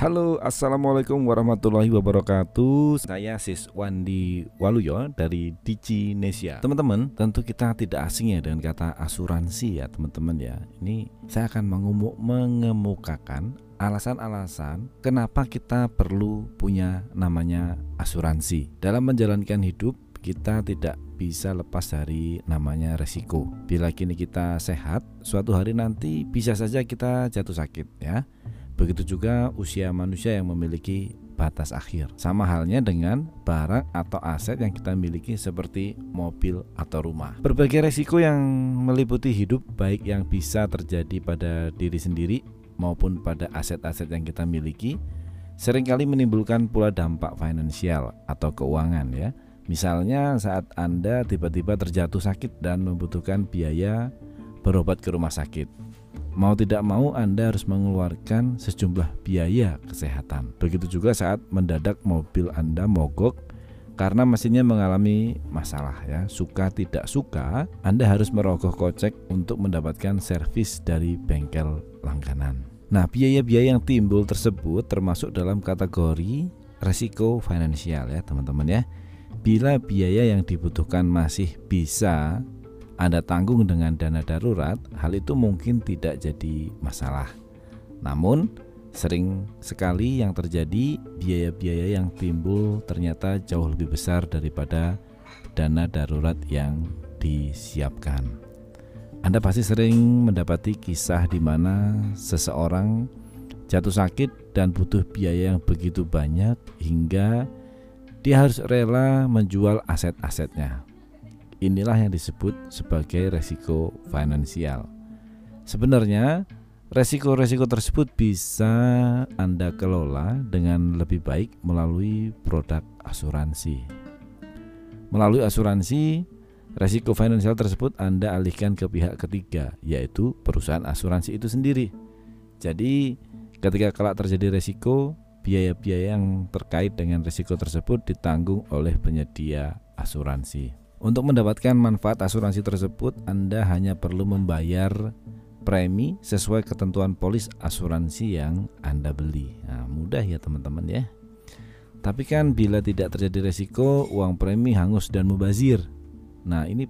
Halo, assalamualaikum warahmatullahi wabarakatuh. Saya Sis Wandi Waluyo dari Diginesia. Teman-teman, tentu kita tidak asing ya dengan kata asuransi ya, teman-teman ya. Ini saya akan mengumuk mengemukakan alasan-alasan kenapa kita perlu punya namanya asuransi. Dalam menjalankan hidup, kita tidak bisa lepas dari namanya resiko. Bila kini kita sehat, suatu hari nanti bisa saja kita jatuh sakit ya. Begitu juga usia manusia yang memiliki batas akhir. Sama halnya dengan barang atau aset yang kita miliki seperti mobil atau rumah. Berbagai resiko yang meliputi hidup baik yang bisa terjadi pada diri sendiri maupun pada aset-aset yang kita miliki sering kali menimbulkan pula dampak finansial atau keuangan ya. Misalnya saat Anda tiba-tiba terjatuh sakit dan membutuhkan biaya berobat ke rumah sakit Mau tidak mau Anda harus mengeluarkan sejumlah biaya kesehatan. Begitu juga saat mendadak mobil Anda mogok karena mesinnya mengalami masalah ya. Suka tidak suka, Anda harus merogoh kocek untuk mendapatkan servis dari bengkel langganan. Nah, biaya-biaya yang timbul tersebut termasuk dalam kategori resiko finansial ya, teman-teman ya. Bila biaya yang dibutuhkan masih bisa anda tanggung dengan dana darurat, hal itu mungkin tidak jadi masalah. Namun, sering sekali yang terjadi biaya-biaya yang timbul ternyata jauh lebih besar daripada dana darurat yang disiapkan. Anda pasti sering mendapati kisah di mana seseorang jatuh sakit dan butuh biaya yang begitu banyak hingga dia harus rela menjual aset-asetnya Inilah yang disebut sebagai resiko finansial. Sebenarnya, resiko-resiko tersebut bisa Anda kelola dengan lebih baik melalui produk asuransi. Melalui asuransi, resiko finansial tersebut Anda alihkan ke pihak ketiga, yaitu perusahaan asuransi itu sendiri. Jadi, ketika kelak terjadi resiko, biaya-biaya yang terkait dengan resiko tersebut ditanggung oleh penyedia asuransi. Untuk mendapatkan manfaat asuransi tersebut, Anda hanya perlu membayar premi sesuai ketentuan polis asuransi yang Anda beli. Nah, mudah ya teman-teman ya. Tapi kan bila tidak terjadi resiko, uang premi hangus dan mubazir. Nah, ini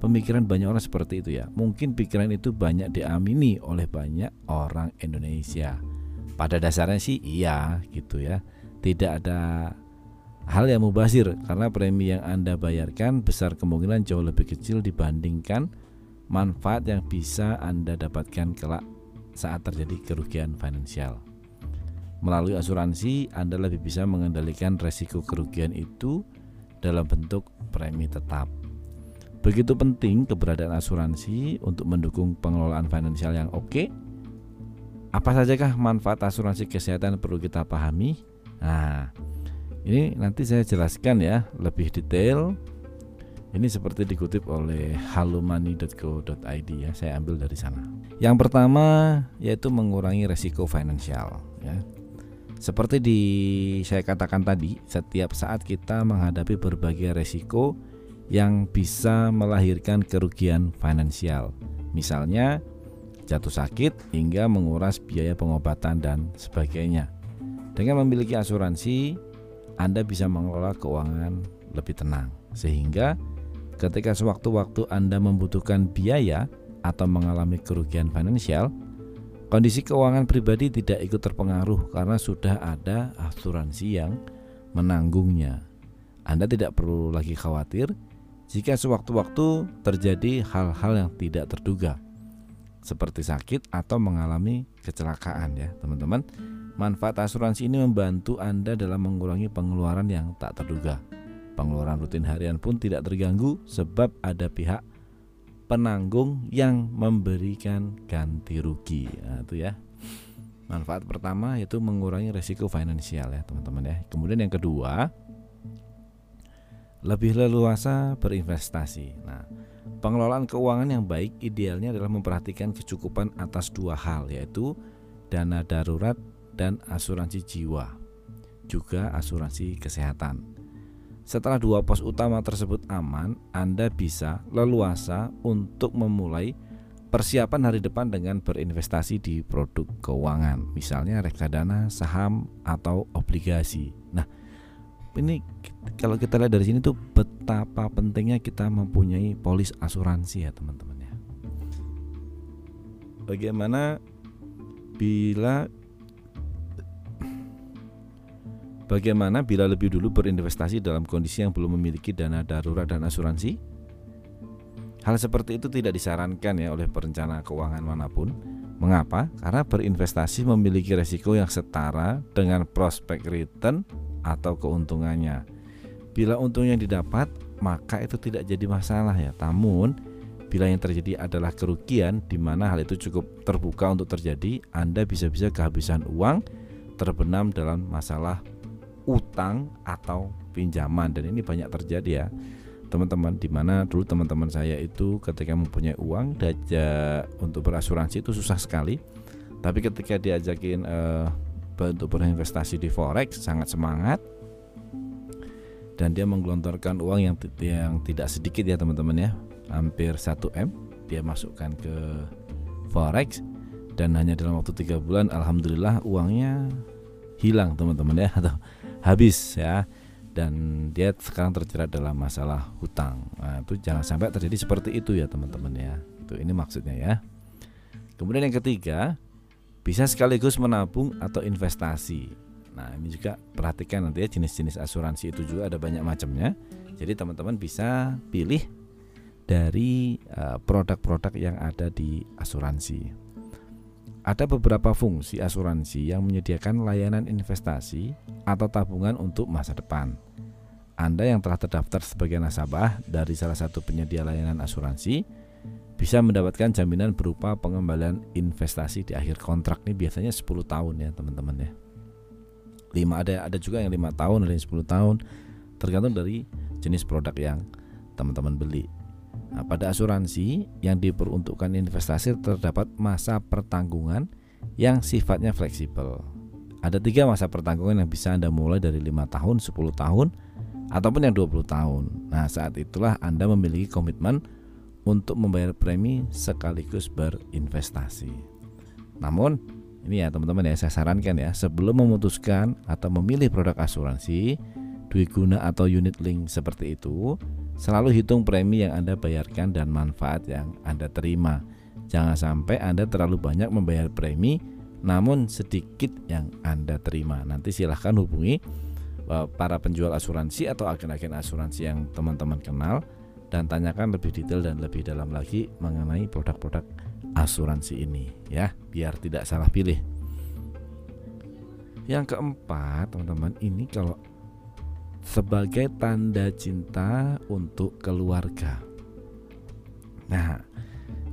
pemikiran banyak orang seperti itu ya. Mungkin pikiran itu banyak diamini oleh banyak orang Indonesia. Pada dasarnya sih iya gitu ya. Tidak ada hal yang mubazir karena premi yang Anda bayarkan besar kemungkinan jauh lebih kecil dibandingkan manfaat yang bisa Anda dapatkan kelak saat terjadi kerugian finansial. Melalui asuransi, Anda lebih bisa mengendalikan resiko kerugian itu dalam bentuk premi tetap. Begitu penting keberadaan asuransi untuk mendukung pengelolaan finansial yang oke. Apa sajakah manfaat asuransi kesehatan perlu kita pahami? Nah, ini nanti saya jelaskan ya lebih detail. Ini seperti dikutip oleh halumani.co.id ya, saya ambil dari sana. Yang pertama yaitu mengurangi resiko finansial ya. Seperti di saya katakan tadi, setiap saat kita menghadapi berbagai resiko yang bisa melahirkan kerugian finansial. Misalnya jatuh sakit hingga menguras biaya pengobatan dan sebagainya. Dengan memiliki asuransi, anda bisa mengelola keuangan lebih tenang, sehingga ketika sewaktu-waktu Anda membutuhkan biaya atau mengalami kerugian finansial, kondisi keuangan pribadi tidak ikut terpengaruh karena sudah ada asuransi yang menanggungnya. Anda tidak perlu lagi khawatir jika sewaktu-waktu terjadi hal-hal yang tidak terduga, seperti sakit atau mengalami kecelakaan, ya, teman-teman. Manfaat asuransi ini membantu Anda dalam mengurangi pengeluaran yang tak terduga. Pengeluaran rutin harian pun tidak terganggu sebab ada pihak penanggung yang memberikan ganti rugi. Nah, itu ya. Manfaat pertama yaitu mengurangi resiko finansial ya, teman-teman ya. Kemudian yang kedua, lebih leluasa berinvestasi. Nah, pengelolaan keuangan yang baik idealnya adalah memperhatikan kecukupan atas dua hal yaitu dana darurat dan asuransi jiwa, juga asuransi kesehatan. Setelah dua pos utama tersebut aman, Anda bisa leluasa untuk memulai persiapan hari depan dengan berinvestasi di produk keuangan, misalnya reksadana, saham atau obligasi. Nah, ini kalau kita lihat dari sini tuh betapa pentingnya kita mempunyai polis asuransi ya teman-teman ya. Bagaimana bila Bagaimana bila lebih dulu berinvestasi dalam kondisi yang belum memiliki dana darurat dan asuransi? Hal seperti itu tidak disarankan ya oleh perencana keuangan mana pun. Mengapa? Karena berinvestasi memiliki resiko yang setara dengan prospek return atau keuntungannya. Bila untungnya didapat, maka itu tidak jadi masalah ya. Namun, bila yang terjadi adalah kerugian di mana hal itu cukup terbuka untuk terjadi, Anda bisa-bisa kehabisan uang terbenam dalam masalah utang atau pinjaman dan ini banyak terjadi ya teman-teman di mana dulu teman-teman saya itu ketika mempunyai uang diajak untuk berasuransi itu susah sekali tapi ketika diajakin uh, untuk berinvestasi di forex sangat semangat dan dia menggelontorkan uang yang yang tidak sedikit ya teman-teman ya hampir 1 m dia masukkan ke forex dan hanya dalam waktu tiga bulan alhamdulillah uangnya hilang teman-teman ya atau habis ya dan dia sekarang terjerat dalam masalah hutang. Nah, itu jangan sampai terjadi seperti itu ya teman-teman ya. Itu ini maksudnya ya. Kemudian yang ketiga, bisa sekaligus menabung atau investasi. Nah, ini juga perhatikan nanti ya jenis-jenis asuransi itu juga ada banyak macamnya. Jadi teman-teman bisa pilih dari eh, produk-produk uh, yang ada di asuransi. Ada beberapa fungsi asuransi yang menyediakan layanan investasi atau tabungan untuk masa depan. Anda yang telah terdaftar sebagai nasabah dari salah satu penyedia layanan asuransi bisa mendapatkan jaminan berupa pengembalian investasi di akhir kontrak ini biasanya 10 tahun ya teman-teman ya. 5 ada ada juga yang lima tahun ada yang 10 tahun tergantung dari jenis produk yang teman-teman beli. Nah, pada asuransi yang diperuntukkan investasi terdapat masa pertanggungan yang sifatnya fleksibel. Ada tiga masa pertanggungan yang bisa Anda mulai dari lima tahun, 10 tahun, ataupun yang 20 tahun. Nah, saat itulah Anda memiliki komitmen untuk membayar premi sekaligus berinvestasi. Namun, ini ya teman-teman ya saya sarankan ya sebelum memutuskan atau memilih produk asuransi, guna atau unit link seperti itu, Selalu hitung premi yang Anda bayarkan dan manfaat yang Anda terima. Jangan sampai Anda terlalu banyak membayar premi namun sedikit yang Anda terima. Nanti silahkan hubungi eh, para penjual asuransi atau agen-agen asuransi yang teman-teman kenal dan tanyakan lebih detail dan lebih dalam lagi mengenai produk-produk asuransi ini ya, biar tidak salah pilih. Yang keempat, teman-teman, ini kalau sebagai tanda cinta untuk keluarga. Nah,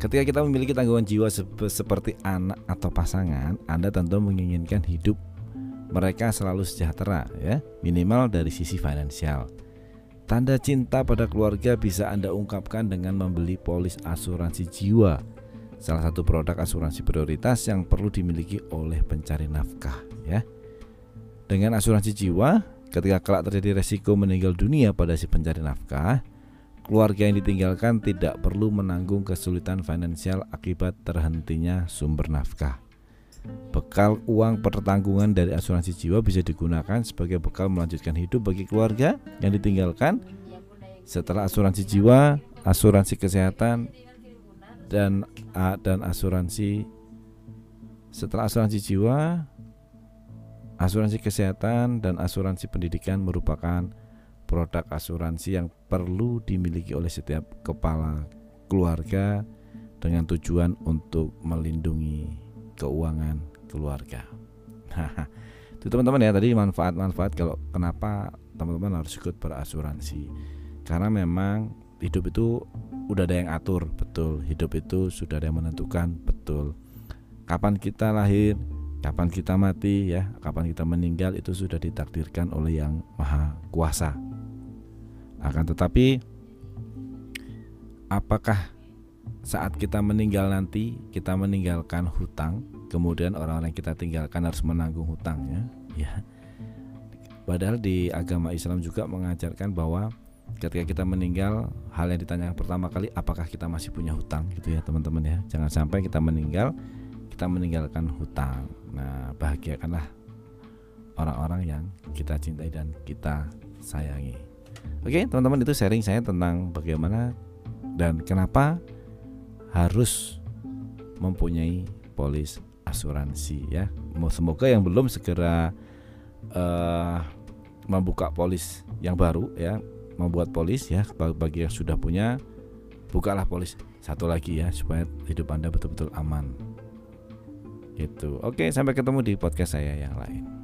ketika kita memiliki tanggungan jiwa seperti anak atau pasangan, Anda tentu menginginkan hidup mereka selalu sejahtera ya, minimal dari sisi finansial. Tanda cinta pada keluarga bisa Anda ungkapkan dengan membeli polis asuransi jiwa, salah satu produk asuransi prioritas yang perlu dimiliki oleh pencari nafkah ya. Dengan asuransi jiwa, Ketika kelak terjadi resiko meninggal dunia pada si pencari nafkah, keluarga yang ditinggalkan tidak perlu menanggung kesulitan finansial akibat terhentinya sumber nafkah. Bekal uang pertanggungan dari asuransi jiwa bisa digunakan sebagai bekal melanjutkan hidup bagi keluarga yang ditinggalkan setelah asuransi jiwa, asuransi kesehatan dan dan asuransi setelah asuransi jiwa, Asuransi kesehatan dan asuransi pendidikan merupakan produk asuransi yang perlu dimiliki oleh setiap kepala keluarga dengan tujuan untuk melindungi keuangan keluarga. itu teman-teman ya tadi manfaat-manfaat kalau kenapa teman-teman harus ikut berasuransi. Karena memang hidup itu udah ada yang atur, betul. Hidup itu sudah ada yang menentukan, betul. Kapan kita lahir, kapan kita mati ya, kapan kita meninggal itu sudah ditakdirkan oleh yang maha kuasa. Akan tetapi apakah saat kita meninggal nanti kita meninggalkan hutang, kemudian orang-orang yang kita tinggalkan harus menanggung hutangnya, ya. Padahal di agama Islam juga mengajarkan bahwa ketika kita meninggal hal yang ditanya pertama kali apakah kita masih punya hutang gitu ya teman-teman ya. Jangan sampai kita meninggal kita meninggalkan hutang. Nah bahagiakanlah orang-orang yang kita cintai dan kita sayangi. Oke teman-teman itu sharing saya tentang bagaimana dan kenapa harus mempunyai polis asuransi ya. Semoga yang belum segera uh, membuka polis yang baru ya. Membuat polis ya. Bagi yang sudah punya bukalah polis satu lagi ya supaya hidup anda betul-betul aman. Gitu. Oke sampai ketemu di podcast saya yang lain